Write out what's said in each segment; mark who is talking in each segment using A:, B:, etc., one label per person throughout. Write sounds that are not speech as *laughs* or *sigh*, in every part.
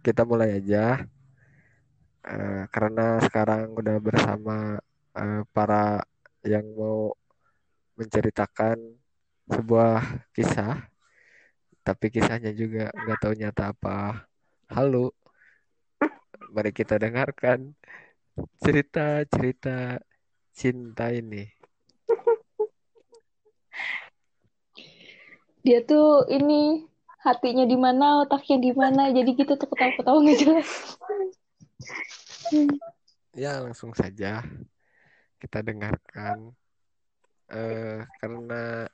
A: kita mulai aja. Uh, karena sekarang udah bersama uh, para yang mau menceritakan sebuah kisah, tapi kisahnya juga nggak tahu nyata apa. Halo, mari kita dengarkan cerita-cerita cinta ini.
B: Dia tuh ini hatinya di mana, otaknya di mana, jadi gitu tuh ketawa-ketawa nggak jelas.
A: Ya langsung saja kita dengarkan uh, karena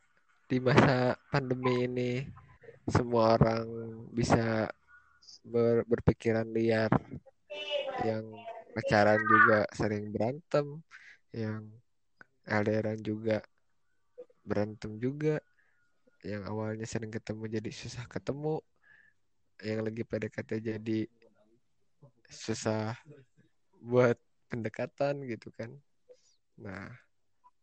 A: di masa pandemi ini semua orang bisa ber, berpikiran liar yang pacaran juga sering berantem yang LDRan juga berantem juga yang awalnya sering ketemu jadi susah ketemu yang lagi PDKT jadi susah buat pendekatan gitu kan nah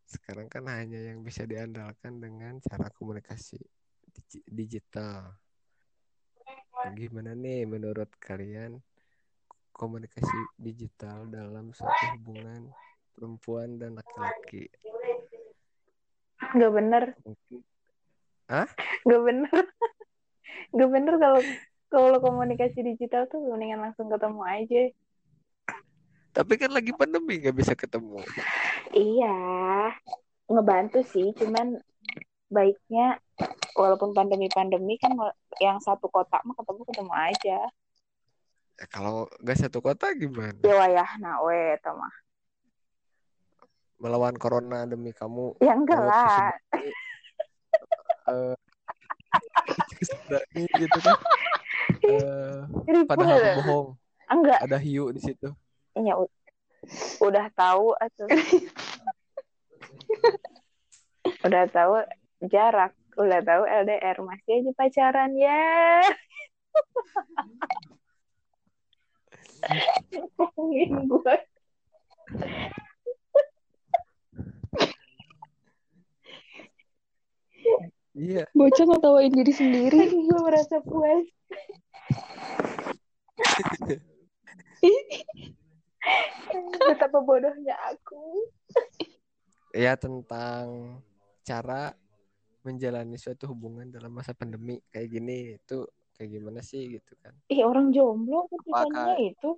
A: sekarang kan hanya yang bisa diandalkan dengan cara komunikasi digital gimana nih menurut kalian komunikasi digital dalam suatu hubungan perempuan dan laki-laki.
B: Gak bener.
A: Ah?
B: Gak bener. *laughs* Gak bener kalau kalau komunikasi digital tuh mendingan langsung ketemu aja.
A: Tapi kan lagi pandemi gak bisa ketemu.
B: Iya, ngebantu sih. Cuman baiknya walaupun pandemi-pandemi kan yang satu kotak mah ketemu ketemu aja.
A: Ya, kalau gak satu kota gimana?
B: Ya wayah nah we mah.
A: Melawan corona demi kamu.
B: Ya enggak lah.
A: Uh, gitu kan. Uh, padahal bohong.
B: Enggak.
A: Ada hiu di situ.
B: Ya udah tahu atau *laughs* udah tahu jarak, udah tahu LDR masih aja pacaran ya. *laughs* gue
A: Iya.
B: Bocah ngetawain diri sendiri. *laughs* gue merasa puas. *laughs* Betapa bodohnya aku.
A: Ya tentang cara menjalani suatu hubungan dalam masa pandemi kayak gini itu kayak gimana sih gitu kan
B: ih orang jomblo putusannya itu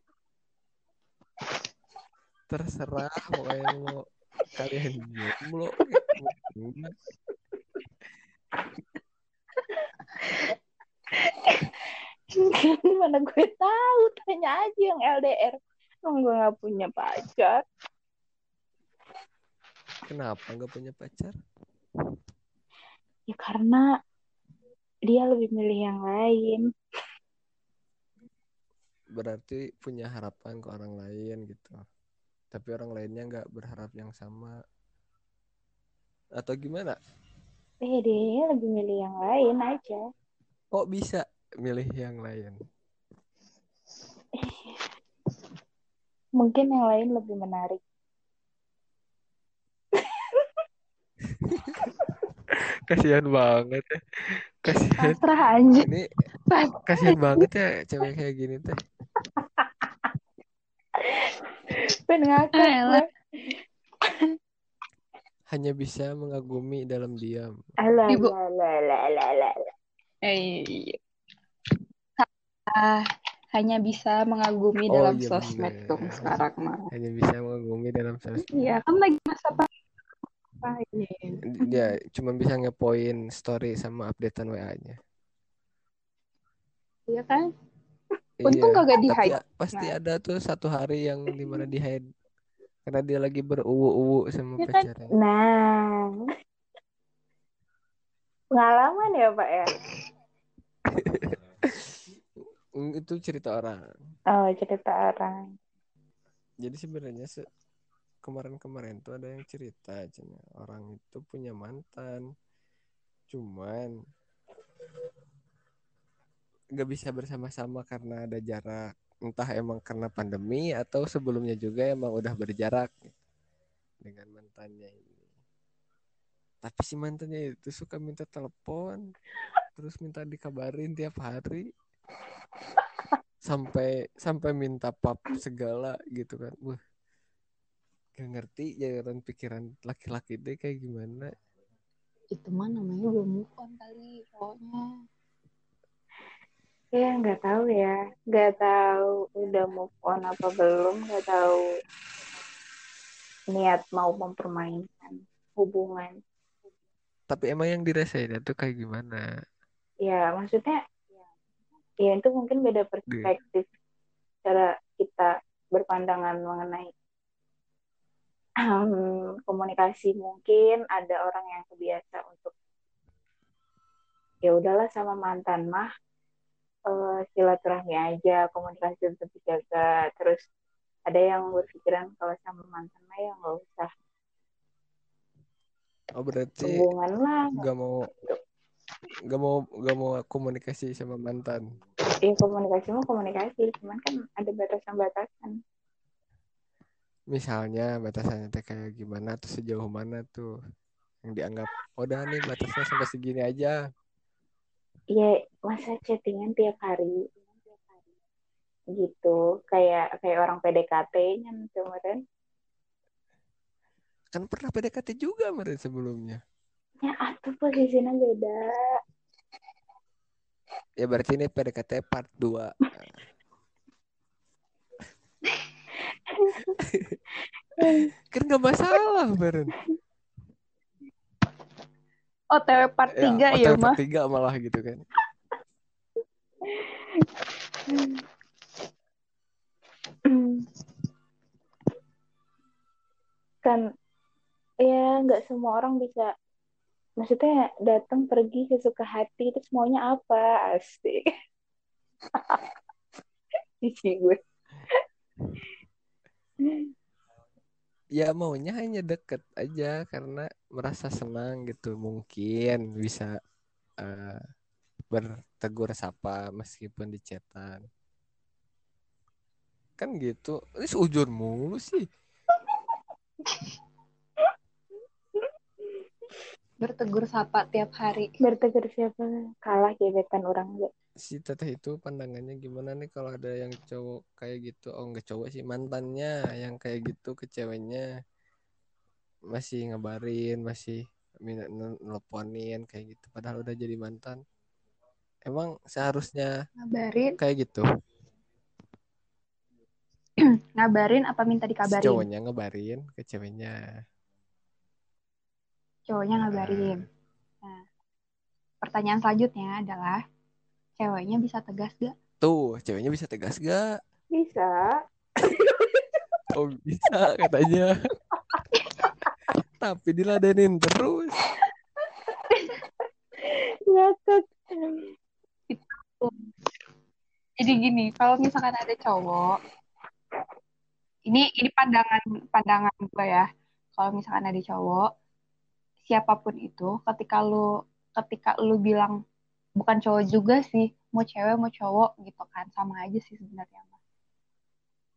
A: terserah mau yang mau kalian jomblo *laughs*
B: mana gue tahu tanya aja yang LDR Emang gue gak punya pacar.
A: Kenapa gak punya pacar?
B: Ya karena dia lebih milih yang lain.
A: Berarti punya harapan ke orang lain gitu. Tapi orang lainnya nggak berharap yang sama. Atau gimana
B: eh dia lebih milih yang lain aja.
A: Kok bisa milih yang lain?
B: Mungkin yang lain lebih menarik. *laughs*
A: Kasihan banget ya. Kasihan.
B: Pasrah aja
A: ini kasihan banget ya cewek kayak gini teh.
B: Pengen ngakak
A: hanya bisa mengagumi dalam diam
B: alah Ibu. alah alah alah alah eh, hanya bisa mengagumi oh, dalam iya, sosmed dong sekarang mah
A: hanya bisa mengagumi dalam sosmed
B: iya kan lagi masa
A: dia cuma bisa ngepoin story sama updatean WA-nya.
B: Iya kan? Untung iya, kagak di hide.
A: Pasti nah. ada tuh satu hari yang di mana di hide karena dia lagi beruwu-uwu sama ya pacarnya. Kan?
B: Nah, pengalaman ya pak ya. *laughs*
A: itu cerita orang.
B: Oh cerita orang.
A: Jadi sebenarnya kemarin-kemarin tuh ada yang cerita cina orang itu punya mantan cuman nggak bisa bersama-sama karena ada jarak entah emang karena pandemi atau sebelumnya juga emang udah berjarak dengan mantannya ini. Tapi si mantannya itu suka minta telepon terus minta dikabarin tiap hari. Sampai sampai minta pap segala gitu kan. Wah gak ngerti jalan pikiran laki-laki deh kayak gimana.
C: Itu mah namanya belum move on kali pokoknya
B: ya nggak tahu ya. Nggak tahu udah move on apa belum. Nggak tahu niat mau mempermainkan hubungan.
A: Tapi emang yang dirasain itu kayak gimana?
B: Ya maksudnya ya itu mungkin beda perspektif cara kita berpandangan mengenai um, komunikasi. Mungkin ada orang yang kebiasa untuk ya udahlah sama mantan mah uh, silaturahmi aja komunikasi tetap dijaga. Terus ada yang berpikiran kalau sama mantan mah ya nggak usah.
A: Oh berarti
B: hubungan lah.
A: nggak mau nggak mau nggak mau komunikasi sama mantan.
B: Iya komunikasi mau komunikasi cuman kan ada batasan-batasan.
A: Misalnya batasannya teh kayak gimana tuh sejauh mana tuh yang dianggap "Oh, udah nih batasnya sampai segini aja
B: Iya masa chattingan tiap hari. Gitu kayak kayak orang PDKT-nya kemarin.
A: Kan pernah PDKT juga kemarin sebelumnya.
B: Ya atuh posisinya beda.
A: Ya berarti ini PDKT part 2 *laughs* kan nggak masalah Beren
C: OTW part 3 ya,
A: OTW
C: mah
A: part 3 malah gitu kan.
B: Kan ya nggak semua orang bisa maksudnya datang pergi sesuka hati itu semuanya apa? Asik. *laughs* Cici gue.
A: Ya maunya hanya deket aja karena merasa senang gitu mungkin bisa eh, bertegur sapa meskipun di chatan. Kan gitu. Ini seujur mulu sih.
C: Bertegur sapa tiap hari.
B: Bertegur siapa? Kalah gebetan orang gue
A: si teteh itu pandangannya gimana nih kalau ada yang cowok kayak gitu? Oh nggak cowok sih mantannya yang kayak gitu ke ceweknya masih ngabarin masih minta nelponin kayak gitu. Padahal udah jadi mantan. Emang seharusnya
C: ngabarin?
A: kayak gitu. *clears throat*
C: Ngabarin apa minta
A: si
C: dikabarin?
A: cowoknya ngabarin ke ceweknya.
C: Cowoknya ngabarin. Nah pertanyaan selanjutnya adalah ceweknya bisa tegas gak?
A: Tuh ceweknya bisa tegas gak?
B: Bisa.
A: Oh bisa katanya tapi diladenin terus.
B: Ngakak
C: jadi gini kalau misalkan ada cowok ini ini pandangan pandangan gue ya. Kalau misalkan ada cowok siapa pun itu ketika lu ketika lu bilang bukan cowok juga sih mau cewek mau cowok gitu kan sama aja sih sebenarnya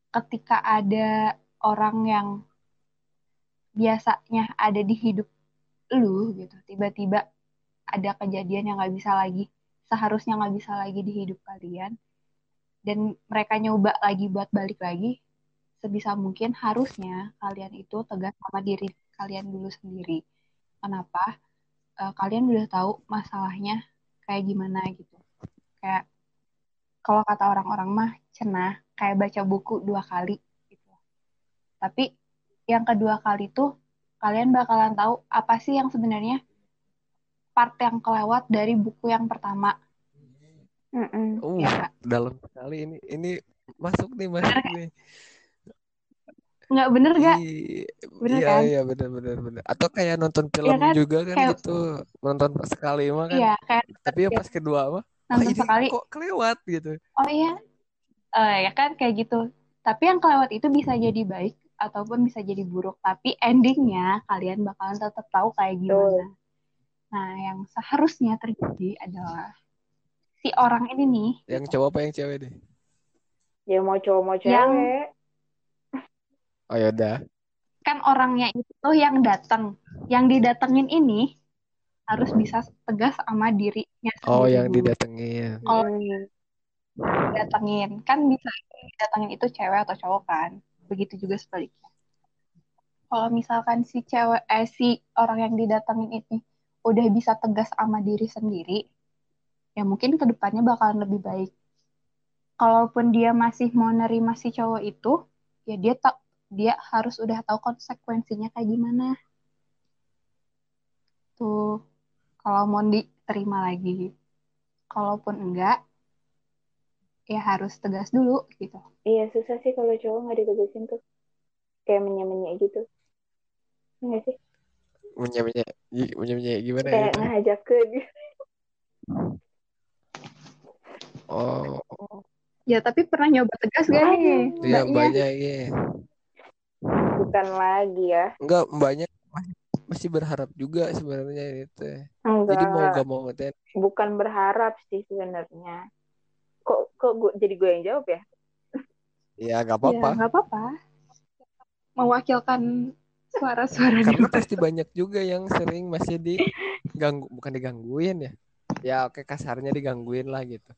C: ketika ada orang yang biasanya ada di hidup lu gitu. Tiba-tiba ada kejadian yang nggak bisa lagi seharusnya nggak bisa lagi di hidup kalian dan mereka nyoba lagi buat balik lagi sebisa mungkin harusnya kalian itu tegas sama diri kalian dulu sendiri. Kenapa? Eh, kalian udah tahu masalahnya kayak gimana gitu. Kayak kalau kata orang-orang mah cenah kayak baca buku dua kali gitu. Tapi yang kedua kali tuh kalian bakalan tahu apa sih yang sebenarnya part yang kelewat dari buku yang pertama.
B: Mm-mm.
A: uh
C: ya
A: dalam sekali ini. Ini masuk nih masuk nih
C: nggak bener gak
A: Iya,
C: Bener
A: iya,
C: kan?
A: iya, bener, bener, bener. Atau kayak nonton film
C: kan?
A: juga kan
C: Kayak-
A: gitu, nonton pas sekali mah kan.
C: iya kayak
A: Tapi ya. pas kedua mah, ah
C: nonton
A: ini
C: sekali.
A: kok kelewat? gitu.
C: oh iya? Eh, ya kan? Kayak gitu. Tapi yang kelewat itu bisa jadi baik ataupun bisa jadi buruk tapi endingnya kalian bakalan tetap tahu kayak gimana nah yang seharusnya terjadi adalah si orang ini nih
A: Yang cowok apa yang cewek deh?
B: ya mau cowok mau cewek
C: Yang-
A: Oh yaudah.
C: kan orangnya itu yang datang yang didatengin ini harus bisa tegas sama dirinya
A: Oh
C: sendiri
A: yang
C: dulu.
A: didatengin.
C: Kalau
B: Mm.
C: datengin kan bisa datengin itu cewek atau cowok kan begitu juga sebaliknya. Kalau misalkan si cewek eh si orang yang didatengin ini udah bisa tegas sama diri sendiri ya mungkin ke depannya bakalan lebih baik. Kalaupun dia masih mau nerima si cowok itu ya dia tak dia harus udah tahu konsekuensinya kayak gimana. Tuh kalau mau diterima lagi. Kalaupun enggak ya harus tegas dulu gitu.
B: Iya susah sih kalau cowok nggak ditegasin tuh. Kayak menye-menye gitu. Enggak sih?
A: Menye-menye menye-menye gimana
B: kayak
A: gitu?
B: ngajak ke dia.
A: Oh,
C: ya tapi pernah nyoba tegas gak nih?
A: Iya
C: mbaknya?
A: mbaknya iya.
B: bukan lagi ya.
A: Enggak, mbaknya masih, berharap juga sebenarnya itu. Jadi mau
B: enggak
A: gak mau teh
B: bukan berharap sih sebenarnya kok gua, jadi gue yang jawab ya
A: ya gak
C: ya
A: apa-apa.
C: nggak apa-apa mewakilkan suara-suara
A: Karena
C: luar
A: pasti banyak juga yang sering masih diganggu, bukan digangguin ya. Ya oke kasarnya digangguin lah gitu.